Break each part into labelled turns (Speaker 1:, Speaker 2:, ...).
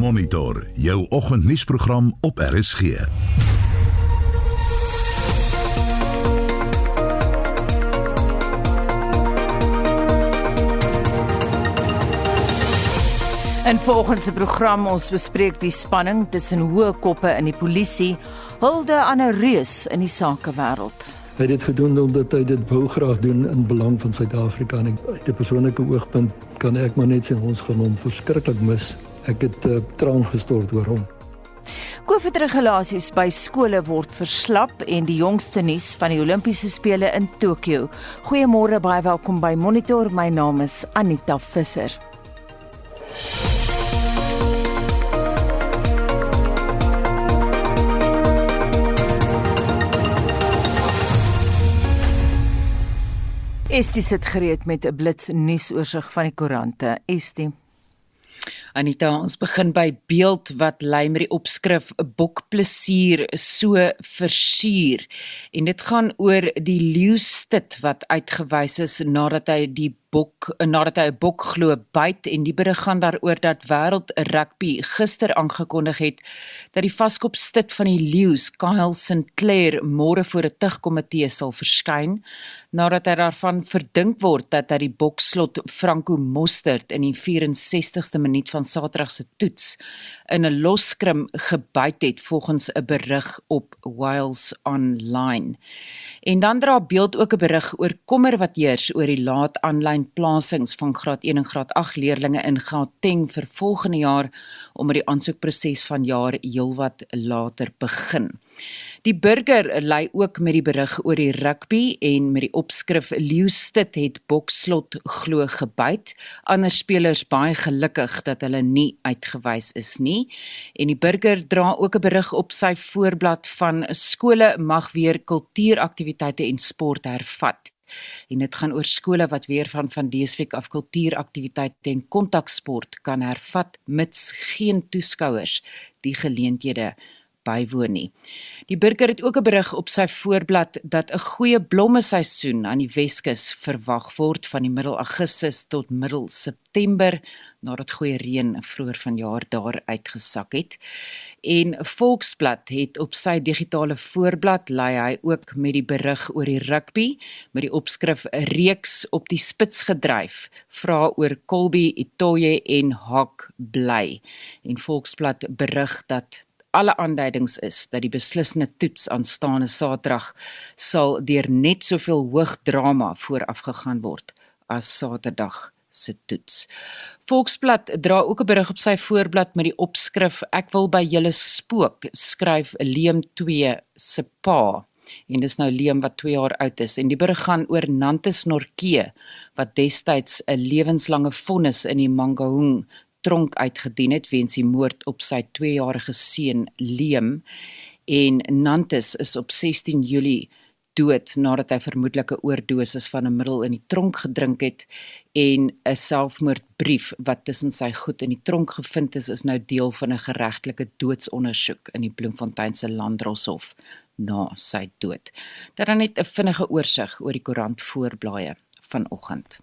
Speaker 1: Monitor jou oggendnuusprogram op RSG.
Speaker 2: En volgens die program ons bespreek die spanning tussen hoë koppe in die polisie, hulde aan 'n reus in die sakewêreld.
Speaker 3: Hy het dit gedoen omdat hy dit wou graag doen in belang van Suid-Afrika en uit 'n persoonlike oogpunt kan ek maar net sê ons gaan hom verskriklik mis. Ek het uh, traan gestort oor hom.
Speaker 2: COVID-regulasies by skole word verslap en die jongste nuus van die Olimpiese spele in Tokio. Goeiemôre, baie welkom by Monitor. My naam is Anita Visser. Estie sit gereed met 'n blits nuusoorseig van die koerante. Estie
Speaker 4: Anita, ons begin by beeld wat lei met die opskrif 'n bokplesier so versuur. En dit gaan oor die leeustit wat uitgewys is nadat hy die bok nadat hy 'n bok glo byt en die berig gaan daaroor dat wêreld rugby gister aangekondig het dat die vaskopstit van die leeu's Kyle Sinclair môre voor 'n tugkomitee sal verskyn nadat hy daarvan verdink word dat hy die bokslot Franco Mostert in die 64ste minuut van Saterdag se toets in 'n loskrim gebyt het volgens 'n berig op Wales Online. En dan dra beeld ook 'n berig oor kommer wat heers oor die laat aanlyn plasings van graad 1 en graad 8 leerdlinge in Gauteng vir volgende jaar omdat die aansoekproses van jaar heelwat later begin. Die burger lei ook met die berig oor die rugby en met die opskrif Leeustit het Bokslot glo gebyt. Ander spelers baie gelukkig dat hulle nie uitgewys is nie. En die burger dra ook 'n berig op sy voorblad van skole mag weer kultuuraktiwiteite en sport hervat. En dit gaan oor skole wat weer van van deesweek af kultuuraktiwiteite en kontaksport kan hervat mits geen toeskouers die geleenthede bywoon nie. Die burger het ook 'n berig op sy voorblad dat 'n goeie blommeseisoen aan die Weskus verwag word van die middel Augustus tot middel September nadat goeie reën vroeër vanjaar daar uitgesak het. En Volksblad het op sy digitale voorblad lei hy ook met die berig oor die rugby met die opskrif 'n reeks op die spits gedryf vra oor Colby Itoye en Hak bly. En Volksblad berig dat alle aanduidings is dat die beslissende toets aanstaande Saterdag sal deur net soveel hoog drama voorafgegaan word as Saterdag se toets. Volksblad dra ook 'n berig op sy voorblad met die opskrif Ek wil by julle spook, skryf Leem 2 se pa. En dis nou Leem wat 2 jaar oud is en die berig gaan oor Nantes Norke wat destyds 'n lewenslange vonnis in die Mangaung tronk uitgedien het weens die moord op sy 2-jarige seun Leem en Nantes is op 16 Julie dood nadat hy vermoedelik 'n oordosis van 'n middel in die tronk gedrink het en 'n selfmoordbrief wat tussen sy goed in die tronk gevind is is nou deel van 'n geregtelike doodsondersoek in die Bloemfontein se Landdroshof na sy dood. Dit dan net 'n vinnige oorsig oor die koerant voorblaaie vanoggend.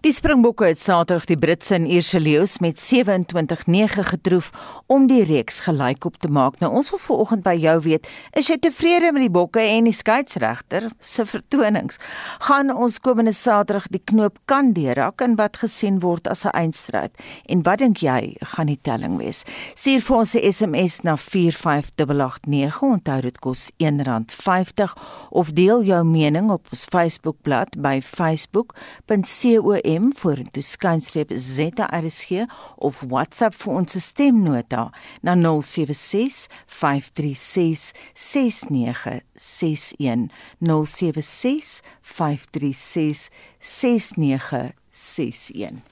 Speaker 2: Die Springbokke het Saterdag die Britse en Ierse leeu's met 27-9 getroof om die reeks gelykop te maak. Nou ons wil vanoggend by jou weet, is jy tevrede met die bokke en die skeieregter se vertonings? Gaan ons komende Saterdag die knoop kan deurhak en wat gesien word as 'n eindstryd? En wat dink jy gaan die telling wees? Stuur vir ons 'n SMS na 45889. Onthou dit kos R1.50 of deel jou mening op ons Facebookblad by Facebook facebook.com vorentoe skynstreep ZRSG of WhatsApp vir ons stemnota na 076 536 6961 076 536 6961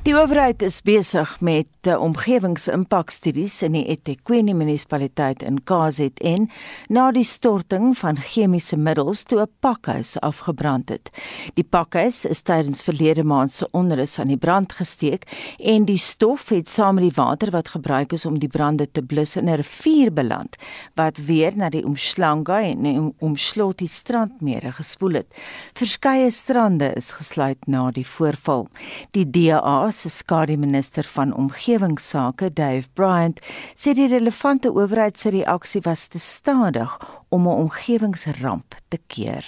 Speaker 2: Die owerheid is besig met uh, omgewingsimpakstudies in die eThekwini munisipaliteit in KZN na die storting van chemiese middels toe 'n pakhuis afgebrand het. Die pakhuis is tydens verlede maand se onrus aan die brand gesteek en die stof het saam met die water wat gebruik is om die brande te blus in 'n rivier beland wat weer na die Umhlanga en die Umsloti strandmere gespoel het. Verskeie strande is gesluit na die voorval. Die DA se skademinister van omgewingsake, Dave Bryant, sê die relevante owerheid se reaksie was te stadig om 'n omgewingsramp te keer.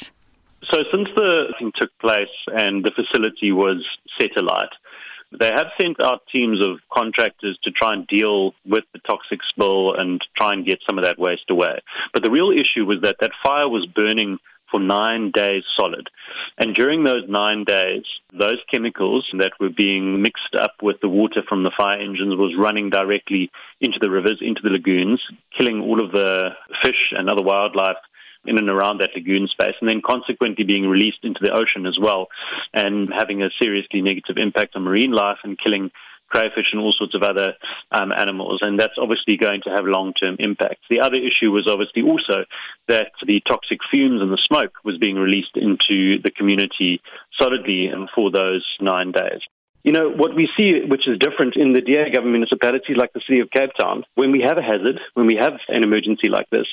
Speaker 5: So since the thing took place and the facility was set alight, they have sent out teams of contractors to try and deal with the toxic spill and try and get some of that waste away. But the real issue was that that fire was burning for nine days solid. And during those nine days, those chemicals that were being mixed up with the water from the fire engines was running directly into the rivers, into the lagoons, killing all of the fish and other wildlife in and around that lagoon space, and then consequently being released into the ocean as well, and having a seriously negative impact on marine life and killing crayfish and all sorts of other um, animals, and that's obviously going to have long-term impacts. The other issue was obviously also that the toxic fumes and the smoke was being released into the community solidly for those nine days. You know, what we see, which is different in the DA government municipalities like the city of Cape Town, when we have a hazard, when we have an emergency like this,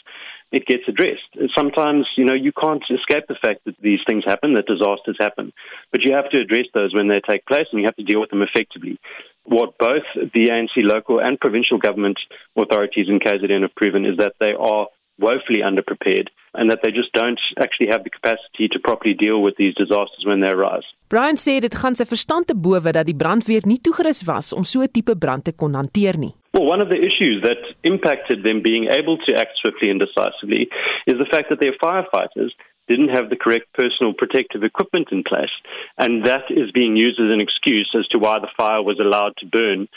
Speaker 5: it gets addressed. Sometimes, you know, you can't escape the fact that these things happen, that disasters happen, but you have to address those when they take place and you have to deal with them effectively. What both the ANC local and provincial government authorities in KZN have proven is that they are woefully underprepared and that they just don't actually have the capacity to properly deal with these disasters when they arise.
Speaker 6: Brian sê dit gaan sy verstand te bowe dat die brandweer nie toegerus was om so 'n tipe brand te kon hanteer nie.
Speaker 5: Well, one of the issues that impacted them being able to act swiftly and decisively is the fact that their firefighters didn't have the correct personal protective equipment in place. And that is being used as an excuse as to why the fire was allowed to burn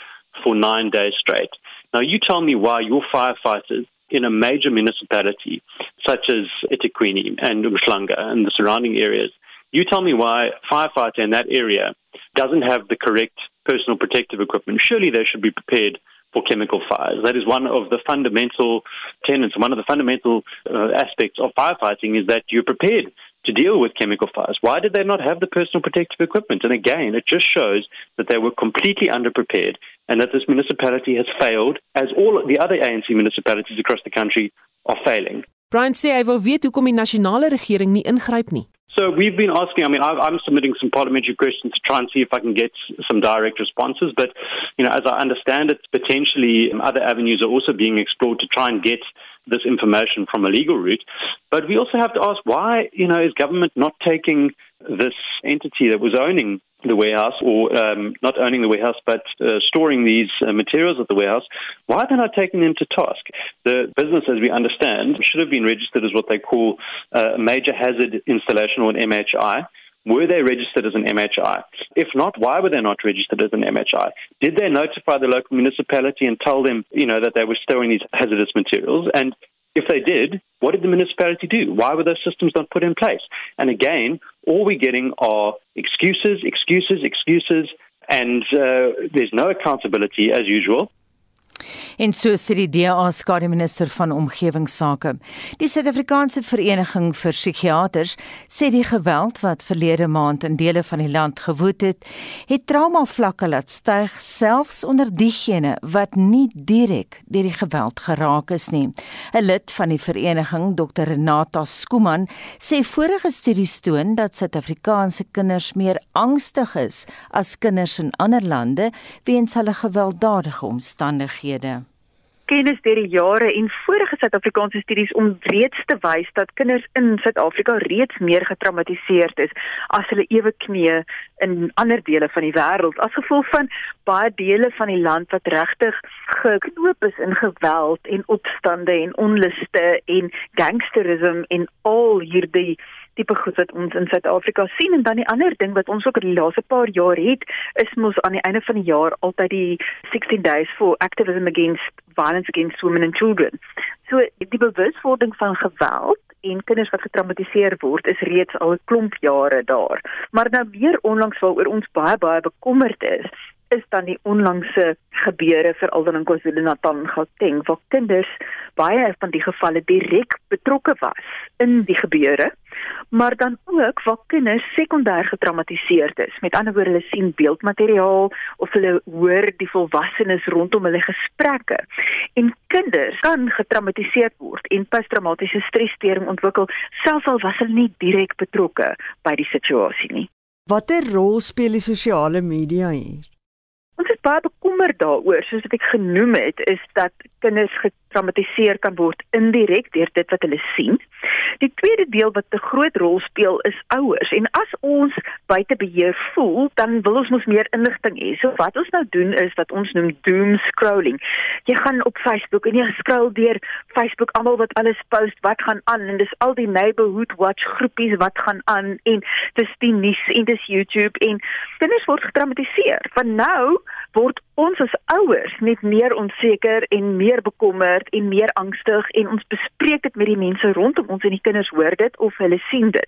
Speaker 5: for nine days straight. Now, you tell me why your firefighters in a major municipality such as Etiquini and Umhlanga and the surrounding areas, you tell me why a firefighter in that area doesn't have the correct personal protective equipment. Surely they should be prepared for chemical fires. That is one of the fundamental tenets, one of the fundamental uh, aspects of firefighting is that you're prepared to deal with chemical fires. Why did they not have the personal protective equipment? And again, it just shows that they were completely underprepared and that this municipality has failed, as all the other ANC municipalities across the country are failing.
Speaker 6: Brian sê hy wil weet hoekom die nasionale regering nie ingryp nie.
Speaker 5: So we've been asking. I mean, I'm submitting some parliamentary questions to try and see if I can get some direct responses. But you know, as I understand it, potentially um, other avenues are also being explored to try and get this information from a legal route. But we also have to ask why, you know, is government not taking this entity that was owning the warehouse or um, not owning the warehouse but uh, storing these uh, materials at the warehouse, why are they not taking them to task? The business, as we understand, should have been registered as what they call a major hazard installation or an MHI. Were they registered as an MHI? If not, why were they not registered as an MHI? Did they notify the local municipality and tell them, you know, that they were storing these hazardous materials? And if they did, what did the municipality do? Why were those systems not put in place? And again, all we're getting are excuses, excuses, excuses, and uh, there's no accountability as usual.
Speaker 2: En so sê die DA skademinister van omgewingsake. Die Suid-Afrikaanse Vereniging vir Psigiaters sê die geweld wat verlede maand in dele van die land gewoed het, het trauma vlakke laat styg selfs onder diegene wat nie direk deur die geweld geraak is nie. 'n Lid van die vereniging, Dr Renata Skuman, sê vorige studies toon dat Suid-Afrikaanse kinders meer angstig is as kinders in ander lande weens hulle gewelddadige omstandighede
Speaker 7: kennis deur die jare en vorige Suid-Afrikaanse studies om reeds te wys dat kinders in Suid-Afrika reeds meer getraumatiseerd is as hulle ewe knee in ander dele van die wêreld. As gevolg van baie dele van die land wat regtig geknoop is in geweld en opstande en onluste en gangsterisme en al hierdie tipe goed wat ons in Suid-Afrika sien en dan die ander ding wat ons ook in die laaste paar jaar het is mos aan die einde van die jaar altyd die 16 days for activism against violence against women and children. So die bewuswording van geweld en kinders wat getraumatiseer word is reeds al 'n klomp jare daar. Maar nou weer onlangs waaroor ons baie baie bekommerd is, is dan die onlangse gebeure veral dan in KwaZulu-Natal en Gauteng waar kinders baie van die gevalle direk betrokke was in die gebeure maar dan ook waar kinders sekondêr getraumatiseerd is. Met ander woorde, hulle sien beeldmateriaal of hulle hoor die volwassenes rondom hulle gesprekke. En kinders kan getraumatiseerd word en posttraumatiese stresstoring ontwikkel selfs al was hulle nie direk betrokke by die situasie nie.
Speaker 8: Watter rol speel die sosiale media hier?
Speaker 7: Baie bekommerd daaroor, soos wat ek genoem het, is dat kinders getraumatiseer kan word indirek deur dit wat hulle sien. Die tweede deel wat 'n groot rol speel is ouers. En as ons buite beheer voel, dan wil ons mos meer inligting hê. So wat ons nou doen is wat ons noem doom scrolling. Jy gaan op Facebook en jy scroll deur Facebook almal wat alles post, wat gaan aan en dis al die neighborhood watch groepies wat gaan aan en dis die nuus en dis YouTube en kinders word getraumatiseer. Van nou word ons as ouers net meer onseker en meer bekommerd en meer angstig en ons bespreek dit met die mense rondom ons en die kinders hoor dit of hulle sien dit.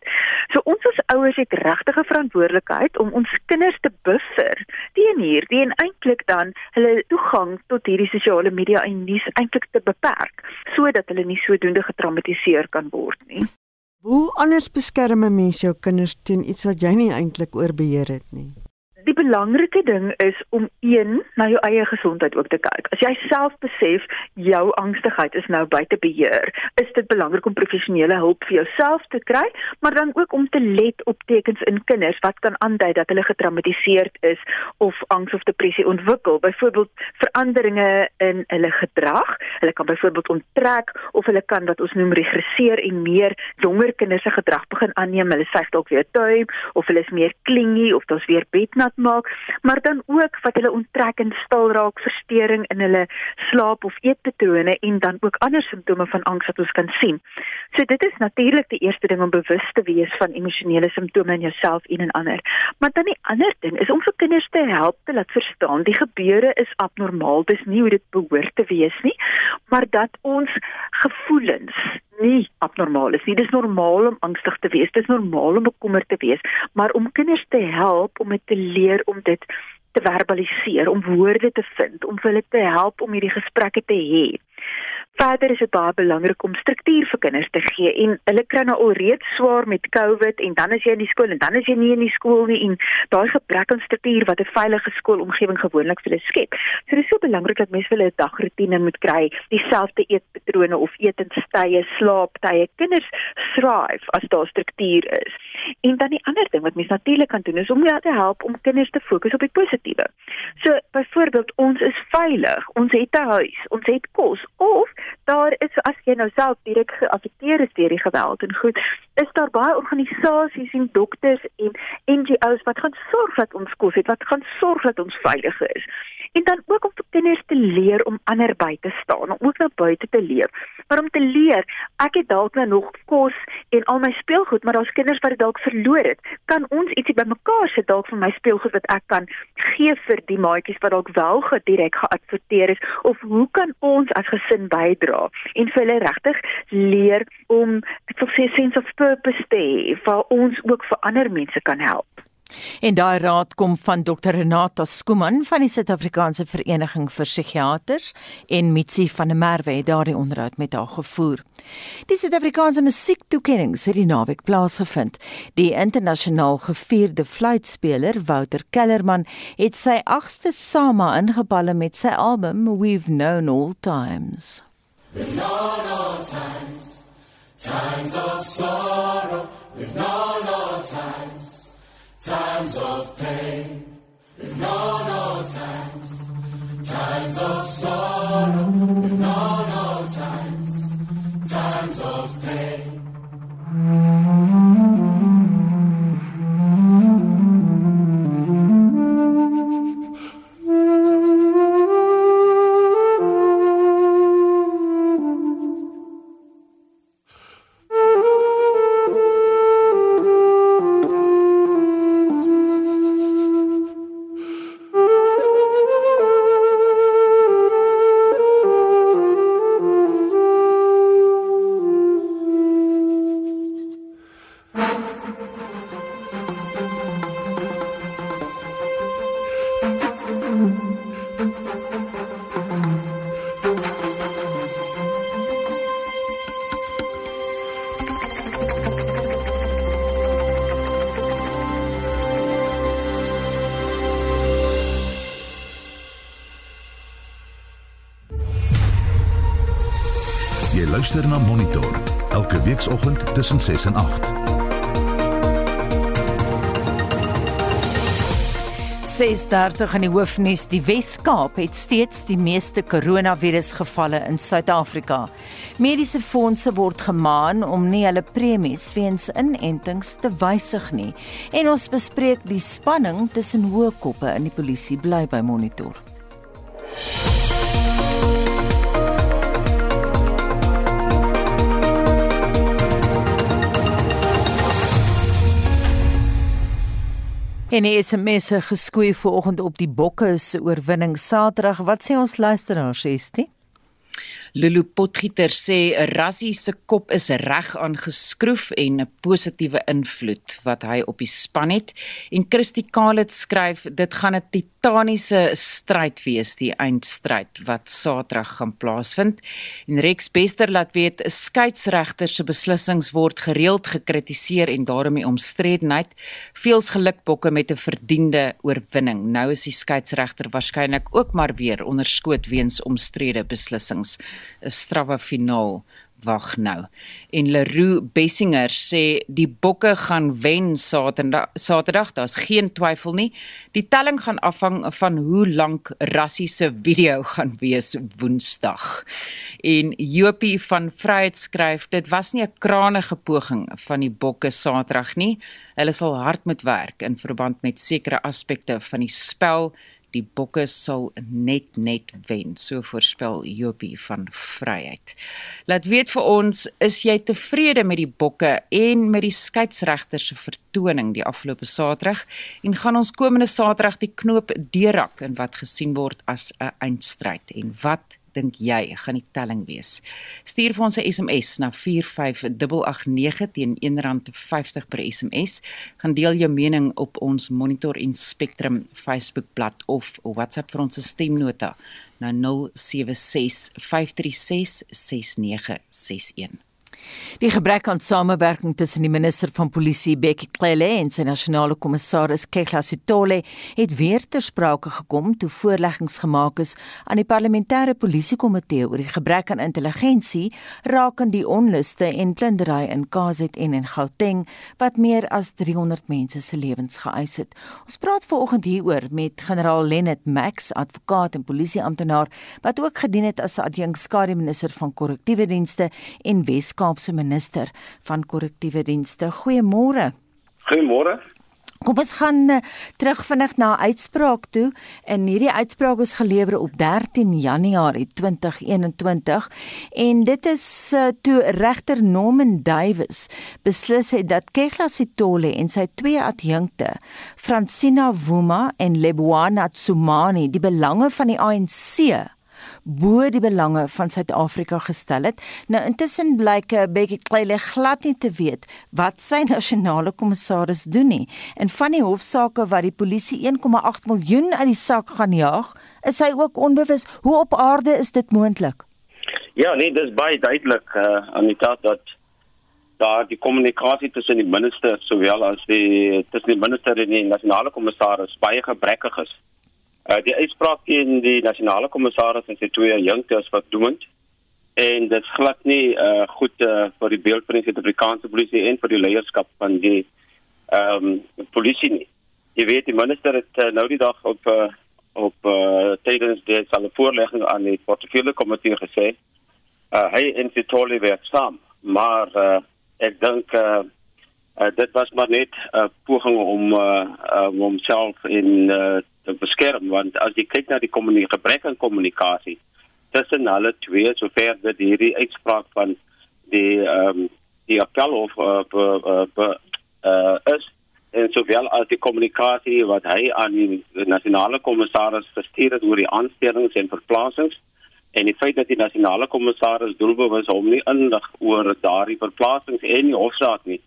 Speaker 7: So ons as ouers het regtig 'n verantwoordelikheid om ons kinders te buffer teen hierdie en eintlik dan hulle toegang tot hierdie sosiale media en nuus eintlik te beperk sodat hulle nie sodoende getraumatiseer kan word nie.
Speaker 8: Hoe anders beskerm 'n mens jou kinders teen iets wat jy nie eintlik oor beheer het nie?
Speaker 7: Die belangrike ding is om een na jou eie gesondheid ook te kyk. As jy self besef jou angstigheid is nou buite beheer, is dit belangrik om professionele hulp vir jouself te kry, maar dan ook om te let op tekens in kinders wat kan aandui dat hulle getraumatiseerd is of angs of depressie ontwikkel. Byvoorbeeld veranderinge in hulle gedrag. Hulle kan byvoorbeeld onttrek of hulle kan wat ons noem regresseer en meer jonger kinders se gedrag begin aanneem. Hulle sê dalk weer tuim of hulle is meer klingie of daar's weer bednat maak, maar dan ook wat hulle onttrek en stil raak, verstoring in hulle slaap of eetpatrone en dan ook ander simptome van angs wat ons kan sien. So dit is natuurlik die eerste ding om bewus te wees van emosionele simptome in jouself en in ander. Maar dan die ander ding is om vir kinders te help te laat verstaan die gebeure is abnormaal, dis nie hoe dit behoort te wees nie, maar dat ons gevoelens nie abnormaal is nie. Dis normaal om angstig te wees, dis normaal om bekommerd te wees, maar om kinders te help om dit te leer om dit te verbaliseer, om woorde te vind, om hulle te help om hierdie gesprekke te hê. Verder is dit baie belangrik om struktuur vir kinders te gee en hulle kry nou al reeds swaar met COVID en dan is jy in die skool en dan is jy nie in die skool nie en daai gebrek aan struktuur wat 'n veilige skoolomgewing gewoonlik vir hulle skep. So dit is so belangrik dat mense hulle 'n dagroetine moet kry, dieselfde eetpatrone of etenstye, slaaptye. Kinders thrive as daar struktuur is. En dan die ander ding wat mense natuurlik kan doen is om hulle te help om kinders te fokus op die positiewe. So byvoorbeeld ons is veilig, ons het 'n huis, ons het kos of daar is as jy nou self direk geaffekteer is deur die geweld en goed, is daar baie organisasies en dokters en NGO's wat gaan sorg dat ons kos het, wat gaan sorg dat ons veilig is. En dan ook om vir kinders te leer om ander by te staan, om ook na buite te leef. Maar om te leer, ek het dalk nou nog kos en al my speelgoed, maar daar's kinders wat dit dalk verloor het. Kan ons ietsie bymekaar sit dalk van my speelgoed wat ek kan gee vir die maatjies wat dalk wel gedirek geadverteer is of hoe kan ons as gesin bydra en vir hulle regtig leer om ek wil sê sense of purpose te hê waar ons ook vir ander mense kan help.
Speaker 2: En daai raad kom van Dr Renata Skuman van die Suid-Afrikaanse Vereniging vir Psigiaters en Mitsi van der Merwe het daardie onderhoud met haar gevoer. Die Suid-Afrikaanse musiektoekennings het die naweek plaasgevind. Die internasionaal gevierde fluitspeler Wouter Kellerman het sy 8ste Sama ingeballe met sy album We've Known All Times. We've known all times, times of sorrow, we've known all times times of pain. We've known all times, times of sorrow. We've known all times, times of pain.
Speaker 1: Luister na Monitor elke weekoggend tussen 6 en 8.
Speaker 2: 6:30 in die hoofnuus, die Wes-Kaap het steeds die meeste koronavirusgevalle in Suid-Afrika. Mediese fondse word gemaan om nie hulle premies weens inentings te wysig nie. En ons bespreek die spanning tussen hoë koppe in die polisie bly by monitor. En die SMS se geskoei vanoggend op die Bokke se oorwinning Saterdag. Wat sê ons luisteraars, Estie?
Speaker 4: Lulu Potgieter sê 'n rassie se kop is reg aangeskroef en 'n positiewe invloed wat hy op die span het. En Christy Kalet skryf dit gaan 'n titaniese stryd wees die eindstryd wat Saterdag gaan plaasvind. En Rex Bester laat weet 'n skeieregter se beslissings word gereeld gekritiseer en daarom die omstredenheid veels gelukbokke met 'n verdiende oorwinning. Nou is die skeieregter waarskynlik ook maar weer onderskoot weens omstrede beslissings. 'n strawwe finaal wag nou. En Leroux Bessinger sê die bokke gaan wen Saterdag. Saterdag, daar's geen twyfel nie. Die telling gaan afhang van hoe lank Rassie se video gaan wees Woensdag. En Jopie van Vryheid skryf dit was nie 'n kranige poging van die bokke Saterdag nie. Hulle sal hard moet werk in verband met sekere aspekte van die spel die bokke sal net net wen. So voorspel Jopie van Vryheid. Laat weet vir ons is jy tevrede met die bokke en met die skeieregter se vertoning die afgelope Saterdag? En gaan ons komende Saterdag die knoop deurrak in wat gesien word as 'n eindstryd? En wat dink jy gaan die telling wees? Stuur vir ons 'n SMS na 45889 teen R1.50 per SMS. Gaan deel jou mening op ons Monitor en Spectrum Facebookblad of WhatsApp vir ons stemnota na 076 536 6961.
Speaker 2: Die gebrek aan samewerking tussen die minister van polisie Bekkie Cele en sy nasionale kommissaris Kegla Sitole het weer ter sprake gekom toe voorleggings gemaak is aan die parlementêre polisiekomitee oor die gebrek aan intelligensie rakende die onluste en plundering in KZN en Gauteng wat meer as 300 mense se lewens geëis het. Ons praat veraloggend hieroor met generaal Lennet Max, advokaat en polisieamptenaar wat ook gedien het as adjunkskade minister van korrektiewe dienste en Weskaap Weskaapse minister van korrektiewe dienste. Goeiemôre.
Speaker 9: Goeiemôre.
Speaker 2: Kom ons gaan uh, terug vinnig na uitspraak toe. En hierdie uitspraak is gelewer op 13 Januarie 2021 en dit is uh, toe regter Norman Davies beslis het dat Kegla Sitole en sy twee adjunkte, Francina Wuma en Lebwana Tsumani, die belange van die ANC bo die belange van Suid-Afrika gestel het. Nou intussen blyk eh, Bekkie Cele glad nie te weet wat sy nasionale kommissaris doen nie. En van die hofsaake wat die polisie 1,8 miljoen uit die sak gaan jaag, is hy ook onbewus. Hoe op aarde is dit moontlik?
Speaker 9: Ja, nee, dis baie duidelik uh, aan die taak dat daar die kommunikasie tussen die minister sowel as die tussen die minister en die nasionale kommissaris baie gebrekkig is. Uh, die uitspraak teen die nasionale kommissaris en sy twee jongtes wat doen en dit glad nie uh, goed uh, vir die beeld van die Suid-Afrikaanse polisie en vir die leierskap van die ehm um, polisie nie. Jy weet die minister het uh, nou die dag op uh, op uh, tydens die sale voorlegging aan die portefeulje komitee gesê uh, hy en sy tolle werk saam maar uh, ek dink uh, uh, dit was maar net 'n uh, poging om uh, uh, om homself in uh, te beskerm want as jy kyk na die gebrek aan kommunikasie tussen hulle twee sover dit hierdie uitspraak van die ehm um, die appel of uh, be, uh, be, uh, is en sowel as die kommunikasie wat hy aan die nasionale kommissaris gestuur het oor die aanstellings en verplasings en die feit dat die nasionale kommissaris doelbewus hom nie inlig oor daardie verplasings en die hofsaak nie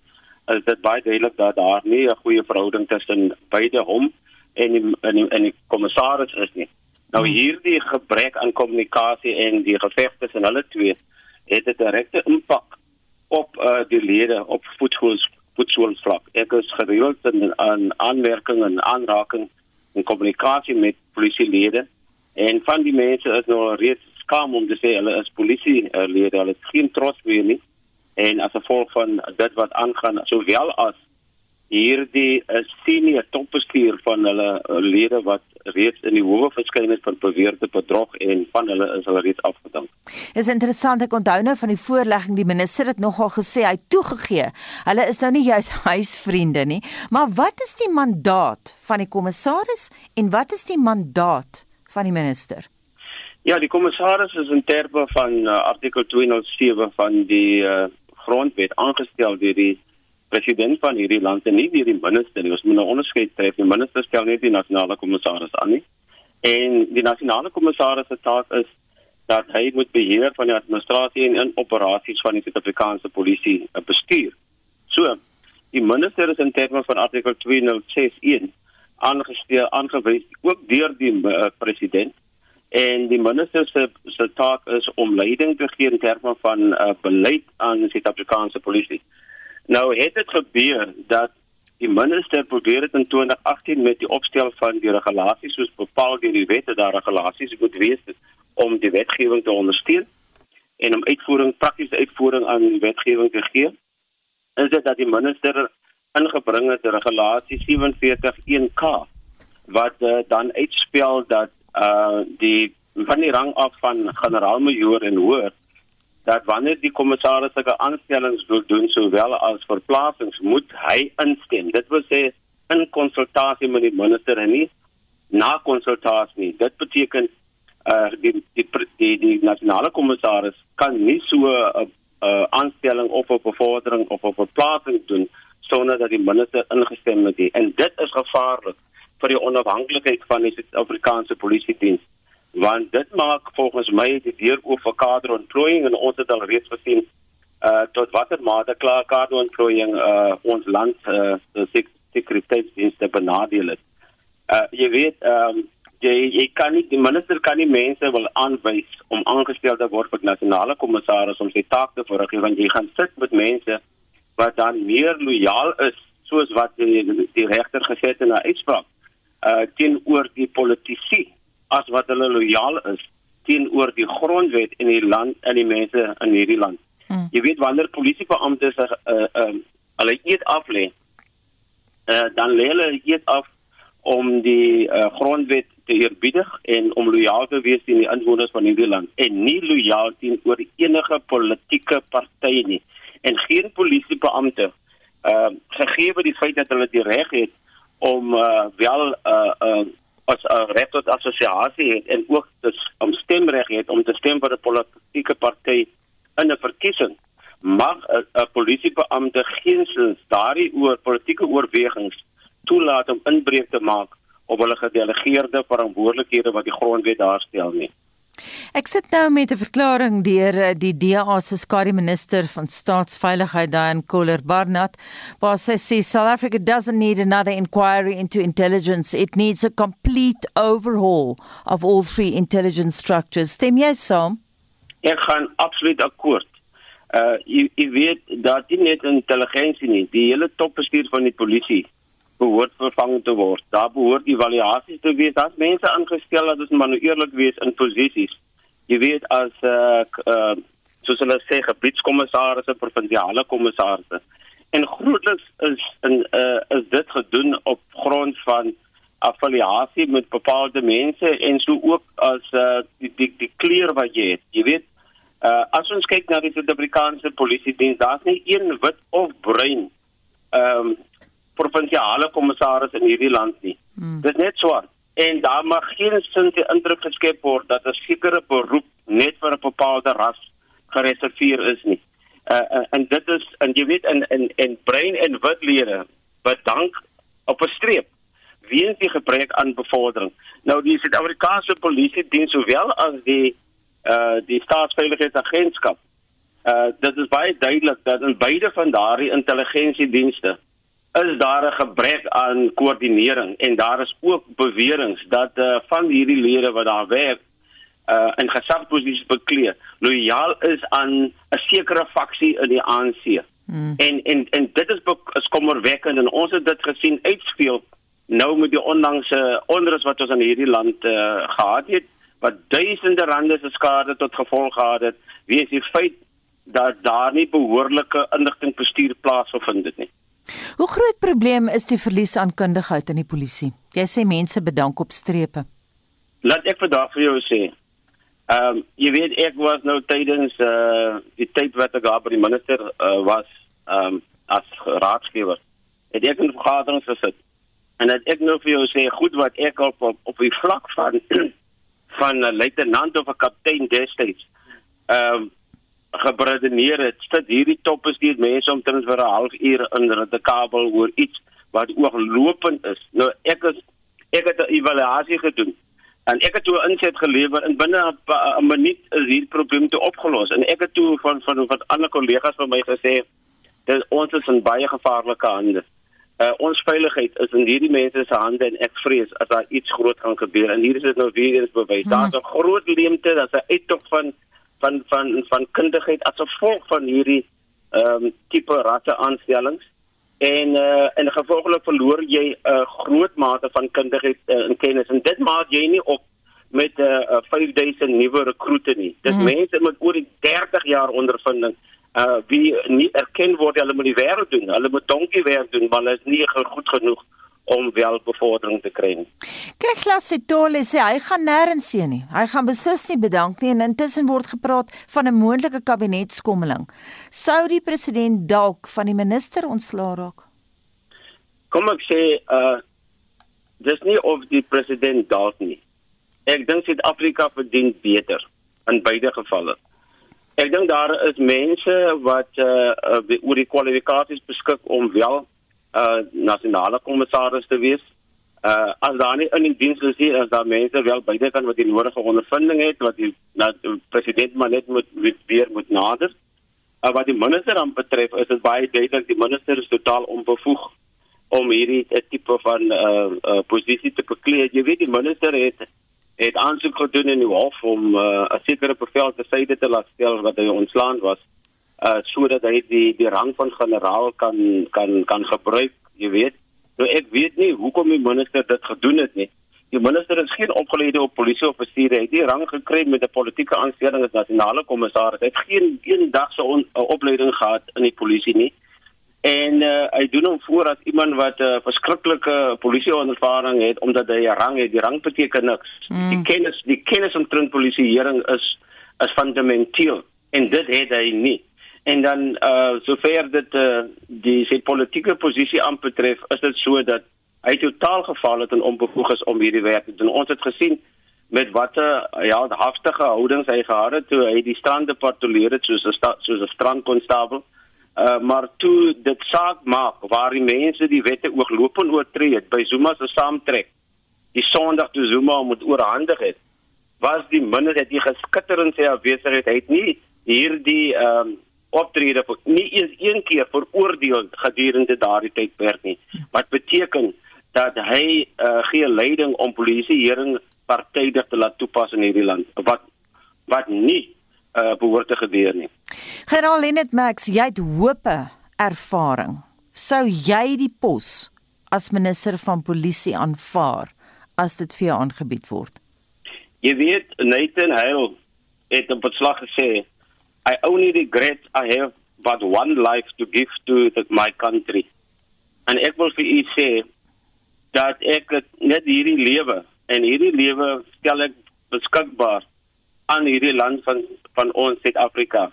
Speaker 9: is dit baie duidelik dat daar nie 'n goeie verhouding tussen beide hom en die, en die, en die kommissaris is nie. Nou hmm. hierdie gebrek aan kommunikasie en die geveg tussen hulle twee het 'n direkte impak op uh, die lede op voetskool voetskoolvlak. Ek is gereeld in aan aanmerking en aanraking en kommunikasie met polisielede en van die mense is nou reeds skaam om te sê hulle is polisie uh, lede, hulle het geen trots meer nie. En as gevolg van dit wat aangaan, sowel as hierdie uh, senior topbestuur van hulle uh, lede wat reeds in die howe verskyn het van beweerde bedrog en van hulle is hulle reeds afgedank.
Speaker 2: Is interessant ek onthou nou van die voorlegging die minister het nogal gesê hy toegegee. Hulle is nou nie juis huisvriende nie, maar wat is die mandaat van die kommissaris en wat is die mandaat van die minister?
Speaker 9: Ja, die kommissaris is in terme van uh, artikel 207 van die uh, grondwet aangestel deur die president van hierdie land en nie deur die minister nie. Ons moet nou onderskeid tref. Die minister stel nie die nasionale kommissaris aan nie. En die nasionale kommissaris se taak is dat hy moet beheer van die administrasie en in operasies van die Suid-Afrikaanse polisie bestuur. So, die minister is in terme van artikel 2061 aangestel aangewys ook deur die uh, president en die minister se se taak is om leiding te gee in terme van uh, beleid aan die Suid-Afrikaanse polisie. Nou het dit gebeur dat die minister probeer dit in 2018 met die opstel van die regulasies soos bepaal deur die wette daar regulasies moet wees om die wetgewing te ondersteun en om uitvoering praktiese uitvoering aan die wetgewing te gee. Is dit dat die minister ingebring het regulasie 471K wat uh, dan uitspel dat uh die van die rang af van generaal-majoor en hoër dat wanneer die kommissaris sulke aanstellings wil doen sowel as verplasings moet hy instem. Dit wil sê in konsultasie met die minister en nie na konsultasie nie. Dit beteken uh die die die, die nasionale kommissaris kan nie so 'n uh, uh, aanstelling of 'n bevordering of 'n verplasing doen sonder dat die minister ingestem het. En dit is gevaarlik vir die onafhanklikheid van die Suid-Afrikaanse polisie diens want dit maak volgens my die deur oop vir kaderontplooiing en ons het al reeds gesien uh tot watter mate klaar kaderontplooiing uh ons land uh se sekuriteitsdienste benadeel het. Uh jy weet ehm um, jy jy kan nie die minister kan nie mense wil aanwys om aangestel te word vir nasionale kommissaris om sy taak te verrig want jy gaan sit met mense wat dan meer lojaal is soos wat die, die regter gesê het in 'n uitspraak uh teenoor die politici as wat hulle lojaal is teenoor die grondwet en die land en die mense in hierdie land. Hmm. Jy weet wanneer polisiebeamptes uh uh hulle eet af lê, uh dan lê hulle eet af om die uh, grondwet te eerbiedig en om lojaal te wees teen die inwoners van hierdie land en nie lojaal teenoor enige politieke party nie. En geen polisiebeampte uh gegee word die feit dat hulle die reg het om uh wel uh uh as 'n reg tot assosiasie het en ook dus om stemreg het om te stem vir 'n politieke party in 'n verkiesing mag 'n polisiebeampte geensins daardie oor politieke oorwegings toelaat om inbreuk te maak op hulle gedelegeerde verantwoordelikhede wat die grondwet daarstel nie.
Speaker 2: Ek sit nou met 'n verklaring deur eh, die DA se skare minister van staatsveiligheid Diane Kohler Barnard waar sy sê South Africa doesn't need another inquiry into intelligence. It needs a complete overhaul of all three intelligence structures. Stem jy saam?
Speaker 9: Ek gaan absoluut akkoord. Uh jy, jy weet dat nie net intelligensie nie die hele topbestuur van die polisie behoort vervang te word. Daar behoort evaluasies te wees. Daar's mense aangestel dat ons maar nou eerlik wees in posisies. Jy weet as eh uh, uh, soos hulle sê gebiedskommissarisse, provinsiale kommissarisse. En grootliks is in eh uh, is dit gedoen op grond van affiliasie met bepaalde mense en so ook as eh uh, die die kleur wat jy het. Jy weet uh, as ons kyk na die Suid-Afrikaanse polisie diens, daar's nie een wit of bruin ehm um, provinsiale kommissaris in hierdie land nie. Hmm. Dit is net swart en daar mag geen sin te indruk geskep word dat 'n sekere beroep net vir 'n bepaalde ras gereserveer is nie. Uh, uh en dit is en jy weet in in en brein en witlede bedank op 'n streep weens die gebrek aan bevordering. Nou die Suid-Afrikaanse polisie dien sowel as die uh die staatsveiligheidsagentskap. Uh dit is baie duidelik dat in beide van daardie intelligensiedienste is daar 'n gebrek aan koördinering en daar is ook beweringe dat uh, van hierdie lede wat daar werk uh, in gesagsposisies bekleed lojaal is aan 'n sekere faksie in die ANC. Hmm. En en en dit is is kommerwekkend en ons het dit gesien uitspeel nou met die onlangse onrus wat ons in hierdie land uh, gehad het wat duisende rande se skade tot gevolg gehad het, wees die feit dat daar nie behoorlike inligtingbestuur plaasgevind het nie.
Speaker 2: Hoe groot probleem is die verlies aan kundigheid in die polisie? Jy sê mense bedank op strepe.
Speaker 9: Laat ek vandag vir jou sê. Ehm um, jy weet ek was nou tydens eh uh, die tyd wat ek daar by die minister uh, was ehm um, as raadsgewer. Het ek in vergaderings gesit. En dat ek nou vir jou sê goed wat ek op op, op die vlak van van 'n luitenant of 'n kaptein destyds ehm um, gebredineer het. Sit hierdie top is die mense omtrent vir 'n halfuur in 'n kabel oor iets wat ooglopend is. Nou ek is ek het 'n evaluasie gedoen En ek het toe 'n inset gelewer en binne 'n minuut is hierdie probleem te opgelos. En ek het toe van van wat ander kollegas van my gesê, dis ons is in baie gevaarlike hande. Uh, ons veiligheid is in hierdie mense se hande en ek vrees as daar iets groot gaan gebeur en hier is dit nou weer eens bewys. Hmm. Daar's 'n groot leemte, daar's 'n uittog van van van van kundigheid as gevolg van hierdie ehm um, tipe rasse aanstellings en uh, en gevolglik verloor jy 'n uh, groot mate van kundigheid uh, en kennis en dit maak jy nie op met 'n uh, 5000 nuwe rekrute nie. Dit mm. mense met oor die 30 jaar ondervinding uh wie nie erken word hulle moet die werk doen. Hulle moet donkie werk doen, maar hulle is nie goed genoeg om wel bevordering te kry.
Speaker 2: Kyk Lassetole sê hy gaan nêrens heen nie. Hy gaan beslis nie bedank nie en intussen word gepraat van 'n moontlike kabinetskommeling. Sou die president dalk van die minister ontslaa raak?
Speaker 9: Kom ek sê uh dis nie of die president dalk nie. Ek dink Suid-Afrika verdien beter in beide gevalle. Ek dink daar is mense wat uh, uh oor die kwalifikasies beskik om wel uh nasionale kommissaris te wees. Uh as daar nie in die diens is hier as daar mense wel beide kan wat die nodige ondervinding het wat die na president maar net moet weer moet nader. Uh, wat die minister dan betref is dit baie duidelik die minister is totaal onbevoeg om hierdie tipe van uh, uh posisie te bekleed. Jy weet die minister het het aansoek gedoen in die hof om uh, 'n sekere bevel te syde te laat stel wat hy ontslaan was uh sodat hy die die rang van generaal kan kan kan gebruik, jy weet. Nou ek weet nie hoekom die minister dit gedoen het nie. Die minister is geen opgeleide op polisieoffisier, hy het die rang gekry met 'n politieke aanstelling as nasionale kommissaris. Hy het geen een dag so 'n opleiding gehad in die polisie nie. En uh, hy doen hom voor as iemand wat 'n uh, verskriklike polisieervaring het omdat hy 'n rang het. Die rang beteken niks. Mm. Die kennis die kennis omtrent polisieering is is fundamenteel en dit het hy nie. En dan uh sover dit uh die sy politieke posisie aanbetref, is dit so dat hy totaal geval het en onbevoeg is om hierdie werk te doen. Ons het gesien met watter ja, haftige houdings hy gehad het toe hy die strande patrolleer het soos 'n soos 'n strandkonstabel. Uh maar toe dit saak maak waar die mense die wette ooglopend oortree het by Zuma se saamtrek. Die Sondag toe Zuma moet oorhandig het. Was die minder het hy geskitter in sy afwesigheid. Het nie hierdie ehm optrede vir nie eens een keer veroordeel gedurende daardie tydperk nie. Wat beteken dat hy uh, gee leiding om polisieering partydig te laat toepas in hierdie land wat wat nie uh, behoort te gebeur nie.
Speaker 2: Generaal Lenet Max, jy het hoop ervaring. Sou jy die pos as minister van polisie aanvaar as dit vir jou aangebied word?
Speaker 9: Jy weet Nathan Hale het op beslag gesê I only regret I have but one life to give to the, my country. En ek wil vir u sê dat ek net hierdie lewe en hierdie lewe stel ek beskikbaar aan hierdie land van van ons Suid-Afrika.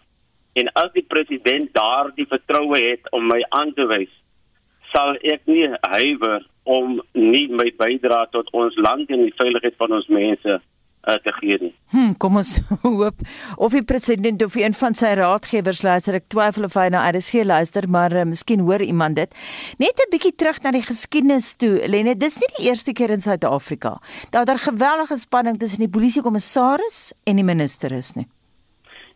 Speaker 9: En as die president daar die vertroue het om my aan te wys, sal ek nie huiwer om nie my bydrae tot ons land en die veiligheid van ons mense uh, te gee nie.
Speaker 2: Hm, kom ons hoop of die president of een van sy raadgewers luister. Ek twyfel of hy na RSG luister, maar uh, miskien hoor iemand dit. Net 'n bietjie terug na die geskiedenis toe. Lene, dis nie die eerste keer in Suid-Afrika dat daar geweldige spanning tussen die polisiekommissaris en die minister is nie.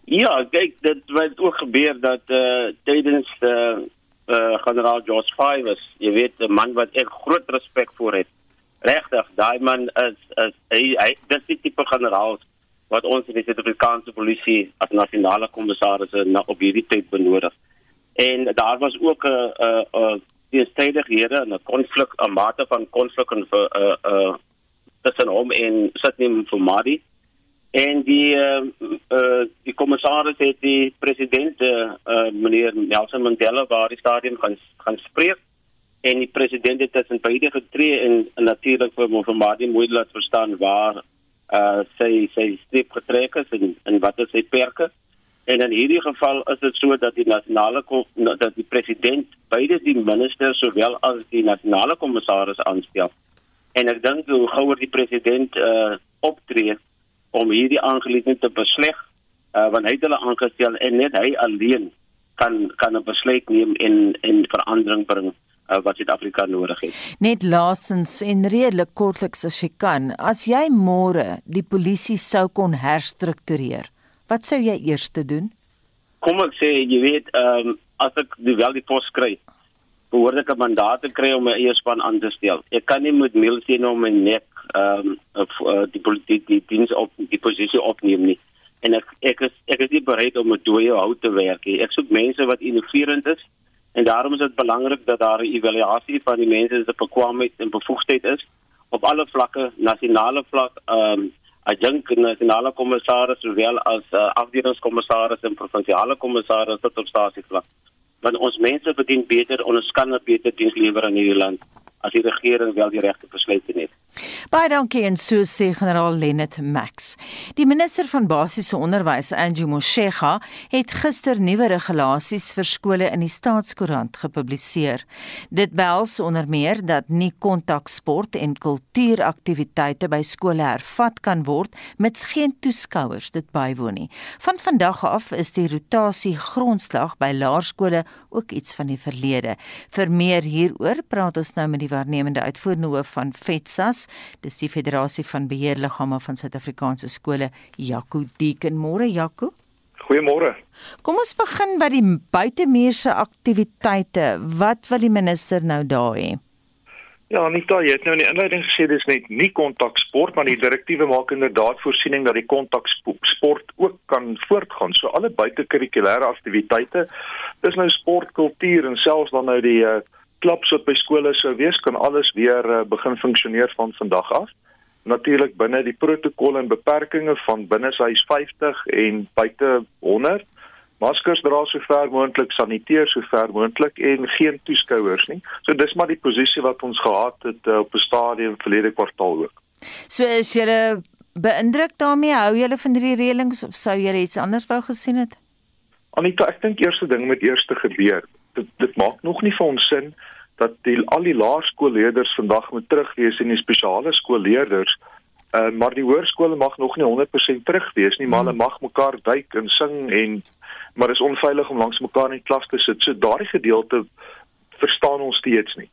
Speaker 9: Ja, kyk, dit het ook gebeur dat uh, tydens uh, uh, generaal George Fivers, jy weet, 'n man wat ek groot respek vir het regtig daai man is is hy, hy dis die tipe generaal wat ons in die Suid-Afrikaanse polisie as nasionale kommissaris na op hierdie tyd benodig. En daar was ook 'n 'n 'n die stedighede en 'n konflik 'n mate van konflik en 'n 'n tussen hom en Sitnim Fumadi En die uh, uh, die kommissaris het die president uh, uh, meneer Nelson Mandela waar die stadion gaan gaan spreek en die president het tussen beide getree en, en natuurlik vir Mohammed moet laat verstaan waar uh sy sy streep getrek is en, en wat is sy perke. En in hierdie geval is dit so dat die nasionale dat die president beide die minister sowel as die nasionale kommissaris aanstel. En ek dink hoe gouer die president uh optree om hierdie aangeleentheid te besleg uh want hy het hulle aangestel en net hy alleen kan kan 'n besluit neem en en verandering bring uh, wat Suid-Afrika nodig het.
Speaker 2: Net laasens en redelik kortliks as jy kan, as jy môre die polisie sou kon herstruktureer, wat sou jy eers doen?
Speaker 9: Kom ek sê, jy weet, ehm um, as ek die wel die pos kry, behoort ek 'n mandaat te kry om my eie span aan te stel. Ek kan nie met mail sien om my nek ehm um, of uh, die politiek die diens op die posisie opneem nie. En ek ek is ek is nie bereid om met dooie hout te werk nie. Ek soek mense wat innoverend is En daarom is dit belangrik dat daar 'n evaluasie van die mense se bekwaamheid en bevoegdheid is op alle vlakke, nasionale vlak, ehm um, adjunk nasionale kommissaris sowel as uh, afdelingskommissaris en provinsiale kommissaris tot op stasievlak. Want ons mense verdien beter, ons kan 'n beter diens lewer in hierdie land as die regering wel die regte besluite neem.
Speaker 2: Baie dankie en so sê generaal Lennet Max. Die minister van basiese onderwys, Angie Motshega, het gister nuwe regulasies vir skole in die staatskoerant gepubliseer. Dit behels onder meer dat nie kontaksport en kultuuraktiwiteite by skole hervat kan word mits geen toeskouers dit bywoon nie. Van vandag af is die rotasie grondslag by laerskole ook iets van die verlede. Vir meer hieroor praat ons nou met die waarnemende uitvoerende hoof van FETSAS Dis die Federasie van Beheerliggame van Suid-Afrikaanse skole, Jaco Deken. Môre Jaco.
Speaker 10: Goeiemôre.
Speaker 2: Kom ons begin by die buitemuurse aktiwiteite. Wat wil die minister nou daar hê?
Speaker 10: Ja, Anita, jy het nou in die inleiding gesê dis net nie kontaksport, maar die direktiewe maak inderdaad voorsiening dat die kontaksport ook kan voortgaan. So alle buitekurrikulêre aktiwiteite, dis nou sport, kultuur en selfs dan nou die uh, klubs wat by skole sou wees kan alles weer uh, begin funksioneer van vandag af. Natuurlik binne die protokolle en beperkings van binne huis 50 en buite 100. Maskers dra so ver moontlik, saniteer so ver moontlik en geen toeskouers nie. So dis maar die posisie wat ons gehad het uh, op 'n stadium verlede kwartaal ook.
Speaker 2: So is julle beïndruk daarmee hou julle van die reëlings of sou julle iets anders wou gesien het?
Speaker 10: Anita, ek dink eerste ding moet eers gebeur dit, dit maak nog nie vir ons sin dat die al die laerskoolleerders vandag moet terug wees en die spesiale skoolleerders uh, maar die hoërskole mag nog nie 100% terug wees nie maar hulle hmm. mag mekaar duik en sing en maar is onveilig om langs mekaar in die klas te sit so daardie gedeelte verstaan ons steeds nie.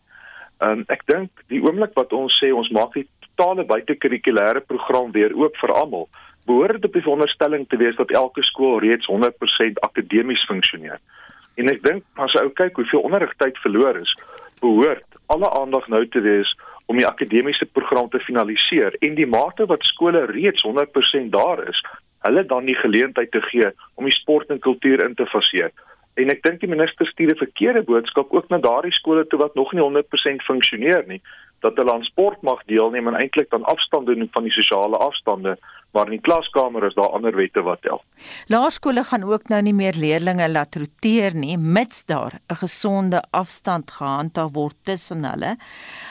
Speaker 10: Um, ek dink die oomblik wat ons sê ons maak die totale buitekurrikulêre program weer oop vir almal behoort dit op die veronderstelling te wees dat elke skool reeds 100% akademies funksioneer. En ek dink as ou kyk hoeveel onderrigtyd verloor is, behoort alle aandag nou te wees om die akademiese program te finaliseer en die mate wat skole reeds 100% daar is, hulle dan die geleentheid te gee om die sport en kultuur in te faseer. En ek dink die minister stuur 'n verkeerde boodskap ook na daardie skole toe wat nog nie 100% funksioneer nie, dat hulle aan sport mag deelneem en eintlik dan afstand doen van die sosiale afstande maar in die klaskamer is daar ander wette wat tel.
Speaker 2: Laerskole gaan ook nou nie meer leerdlinge laat roteer nie mits daar 'n gesonde afstand gehandhaaf word tussen hulle.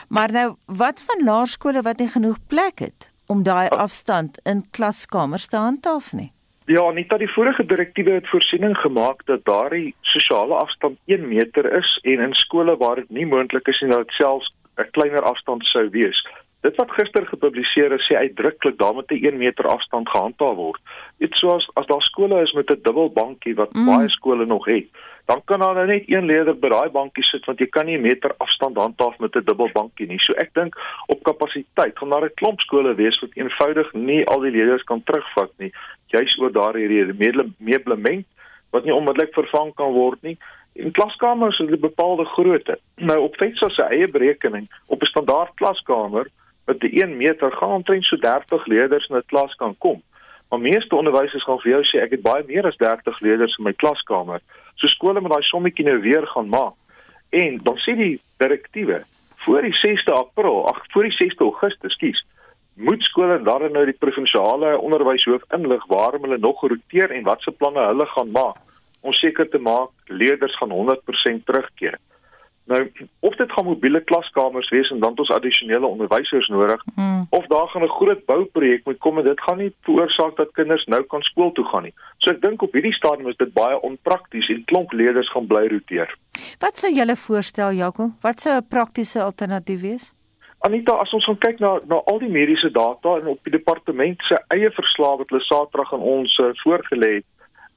Speaker 2: Maar nou wat van laerskole wat nie genoeg plek het om daai afstand in klaskamers te handhaaf nie?
Speaker 10: Ja, nie dat die vorige direktiewe het voorsiening gemaak dat daardie sosiale afstand 1 meter is en in skole waar dit nie moontlik is nie dat dit selfs 'n kleiner afstand sou wees. Dit wat gister gepubliseer is sê uitdruklik daar moet 'n 1 meter afstand gehandhaaf word. Dit soos as daar skole is met 'n dubbel bankie wat mm. baie skole nog het, dan kan daar nou net een leerder by daai bankie sit want jy kan nie 'n meter afstand handhaaf met 'n dubbel bankie nie. So ek dink op kapasiteit gaan daar 'n klomp skole wees wat eenvoudig nie al die leerders kan terugvat nie, juis oor daardie meublement wat nie onmiddellik vervang kan word nie in klaskamers is 'n bepaalde grootte. Nou op FETSA se eie berekening op 'n standaard klaskamer wat die 1 meter gaan omtrent so 30 leerders in 'n klas kan kom. Maar meeste onderwysers gaan vir jou sê ek het baie meer as 30 leerders in my klaskamer. So skole moet daai sommetjie nou weer gaan maak. En dan sê die direktiewe voor die 6de April, ag voor die 6de Augustus, skus, moet skole dan nou die provinsiale onderwyshoof inlig waarom hulle nog roteer en watse planne hulle gaan maak om seker te maak leerders gaan 100% terugkeer. Nou of dit gaan mobiele klaskamers wees en dan het ons addisionele onderwysers nodig hmm. of daar gaan 'n groot bouprojek moet kom en dit gaan nie veroorsaak dat kinders nou kan skool toe gaan nie. So ek dink op hierdie stadium is dit baie onprakties en klomp leerders gaan bly roteer.
Speaker 2: Wat sou julle voorstel Jaco? Wat sou 'n praktiese alternatief wees?
Speaker 10: Anita, as ons gaan kyk na na al die mediese data en op die departement se eie verslae wat hulle Saterdag aan ons uh, voorgelê het,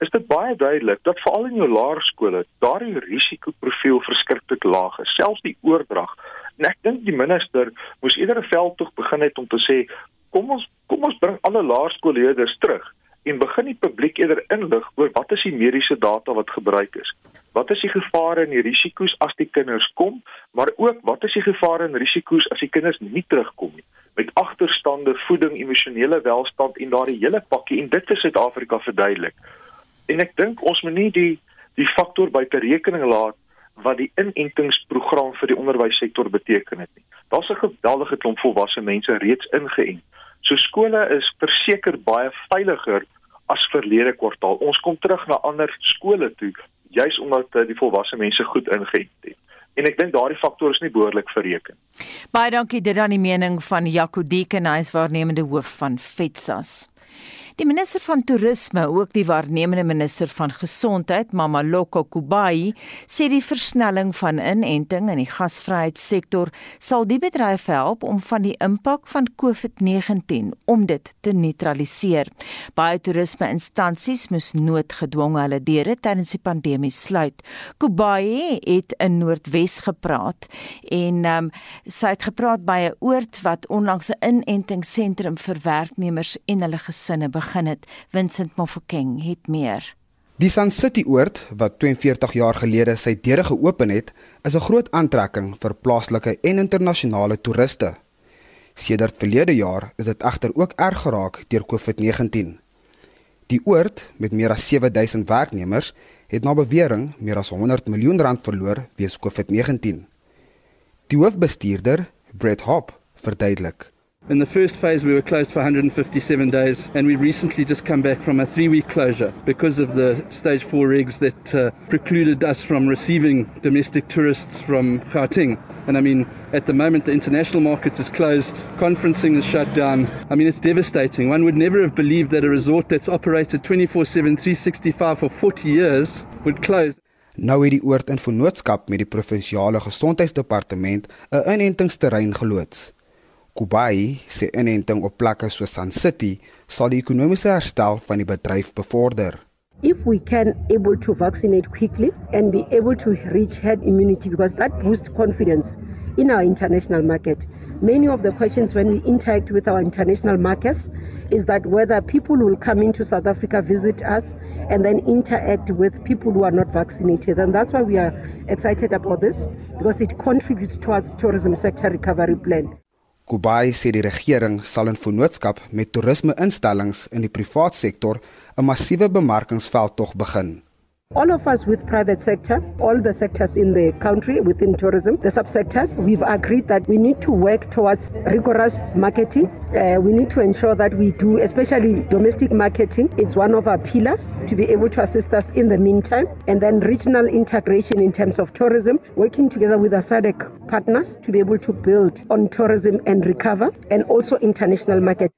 Speaker 10: is dit baie duidelik dat veral in jou laerskole daardie risikoprofiel verskriklik laag is, selfs die oordrag. En ek dink die minister moes eerder 'n veldtog begin het om te sê, kom ons kom ons bring alle laerskoolleerders terug en begin die publiek eerder inlig oor wat is die mediese data wat gebruik is. Wat is die gevare en die risiko's as die kinders kom, maar ook wat is die gevare en risiko's as die kinders nie terugkom nie met agterstande, voeding, emosionele welstand en daardie hele pakkie en dit is Suid-Afrika verduidelik. En ek dink ons moet nie die die faktor buite rekening laat wat die inentingsprogram vir die onderwyssektor beteken het nie. Daar's 'n geweldige klomp volwasse mense reeds ingeënt. So skole is verseker baie veiliger as verlede kwartaal. Ons kom terug na ander skole toe juis omdat eh, die volwasse mense goed ingeënt het. En ek dink daardie faktor is nie behoorlik bereken.
Speaker 2: Baie dankie dit aan die mening van Jaco Deken, hy is waarnemende hoof van FETSAS. Die minister van toerisme, ook die waarnemende minister van gesondheid, Mamaloko Kubai, sê die versnelling van inenting in die gasvryheidssektor sal die bedryf help om van die impak van COVID-19 om dit te neutraliseer. Baie toerisme-instansies moes noodgedwonge hulle deure tydens die pandemie sluit. Kubai het in Noordwes gepraat en um, sy het gepraat by 'n oord wat onlangs 'n inentingsentrum vir werknemers en hulle gesinne begin begin het. Vincent Mofokeng het meer.
Speaker 11: Die Sun City oord wat 42 jaar gelede sy deure geopen het, is 'n groot aantrekking vir plaaslike en internasionale toeriste. Sedert verlede jaar is dit egter ook erg geraak deur COVID-19. Die oord met meer as 7000 werknemers het na bewering meer as 100 miljoen rand verloor weens COVID-19. Die hoofbestuurder, Brett Hop, verduidelik:
Speaker 12: In the first phase, we were closed for 157 days, and we recently just come back from a three week closure because of the stage four rigs that uh, precluded us from receiving domestic tourists from Gauteng. And I mean, at the moment, the international market is closed, conferencing is shut down. I mean, it's devastating. One would never have believed that a resort that's operated 24 7, 365 for 40 years would close.
Speaker 11: Nou het die oord in vennootskap met die provinsiale gesondheidsdepartement 'n inentingsterrein geloods. Kubai se inenting op plekke soos City sal die ekonomiese herstel van die bedryf bevorder.
Speaker 13: If we can able to vaccinate quickly and be able to reach herd immunity because that boosts confidence in our international market. Many of the questions when we interact with our international markets is that whether people will come into South Africa, visit us, and then interact with people who are not vaccinated. And that's why we are excited about this because it contributes towards tourism sector recovery plan.
Speaker 11: Kubai sê die regering sal in vennootskap met toerisme-instellings in die privaat sektor 'n massiewe bemarkingsveld tog begin.
Speaker 13: All of us with private sector, all the sectors in the country within tourism, the subsectors, we've agreed that we need to work towards rigorous marketing. Uh, we need to ensure that we do, especially domestic marketing, is one of our pillars to be able to assist us in the meantime. And then regional integration in terms of tourism, working together with our SADC partners to be able to build on tourism and recover, and also international market.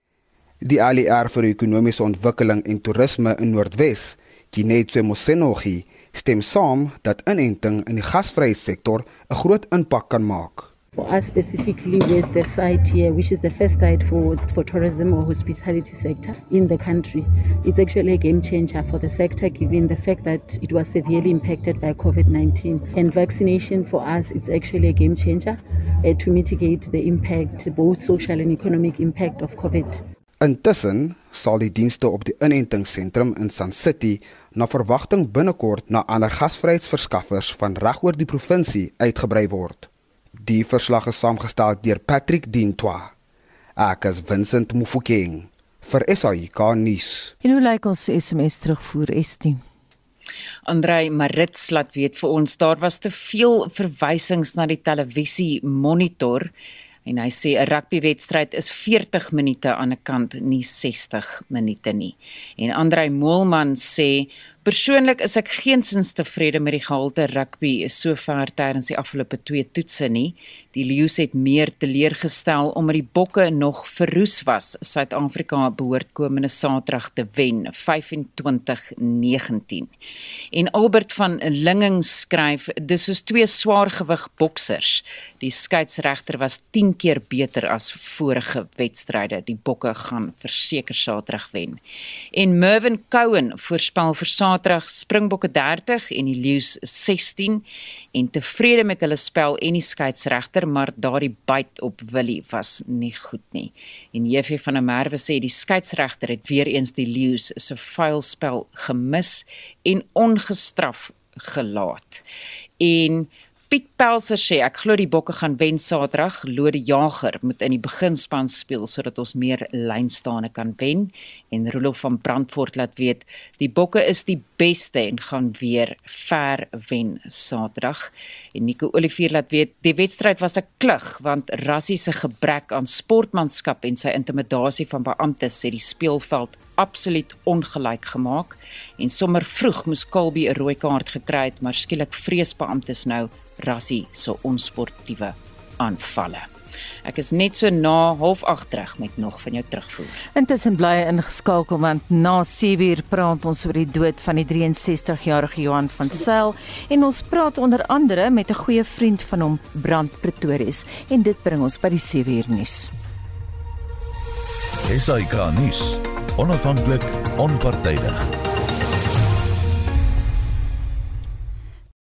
Speaker 11: Die ALR vir ekonomiese ontwikkeling en toerisme in Noordwes Kinetse Mosenogi stem saam dat inenting in die gasvryheidssektor 'n groot impak kan maak.
Speaker 14: For us specifically with the site here, which is the first site for, for tourism or hospitality sector in the country, it's actually a game changer for the sector given the fact that it was severely impacted by COVID-19. And vaccination for us, it's actually a game changer uh, to mitigate the impact, both social and economic impact of COVID.
Speaker 11: Intussen sal die dienste op die inentingsentrum in Sun City na verwagting binnekort na ander gasvryheidsverskaffers van regoor die provinsie uitgebrei word. Die verslag is saamgestel deur Patrick Dintwa. Ek is Vincent Mufokeng vir SAICA nuus.
Speaker 2: En hoe lyk ons SMS terugvoer Estie?
Speaker 4: Andrei Marits laat weet vir ons daar was te veel verwysings na die televisie monitor En hy sê 'n rugbywedstryd is 40 minute aan 'n kant, nie 60 minute nie. En Andrei Moelman sê Persoonlik is ek geensins tevrede met die gehalte rugby sover tydens die afgelope 2 toetse nie. Die Lions het meer teleurgestel omdat die Bokke nog verroes was. Suid-Afrika behoort komende Saterdag te wen 25-19. En Albert van Linging skryf: "Dis soos twee swaargewig boksers. Die skeieregter was 10 keer beter as vorige wedstryde. Die Bokke gaan verseker Saterdag wen." En Mervin Cowan voorspel vir Saterdag Springbokke 30 en die Lions 16 en tevrede met hulle spel en die skeieregter, maar daardie byt op Willie was nie goed nie. En JV van der Merwe sê die skeieregter het weer eens die Lions se vuil spel gemis en ongestraf gelaat. En Piet Pelser sê ek glo die Bokke gaan wen Saterdag. Lode Jager moet in die beginspan speel sodat ons meer lynstaande kan wen en Rolof van Brandfort laat weet die Bokke is die beste en gaan weer ver wen Saterdag. En Nico Olivier laat weet die wedstryd was 'n klug want Rassie se gebrek aan sportmanskap en sy intimidasie van beamptes het die speelveld absoluut ongelyk gemaak en sommer vroeg moes Kolby 'n rooi kaart gekry het maar skielik vrees beamptes nou Rassie se onsportiewe aanvalle. Ek is net so na 08:30 terug met nog van jou terugvoer.
Speaker 2: Intussen bly ingeskakel want na 7uur praat ons oor die dood van die 63-jarige Johan van Sail en ons praat onder andere met 'n goeie vriend van hom, Brand Pretorius en dit bring ons by die 7uur nuus.
Speaker 1: SAK nuus. Onafhanklik, onpartydig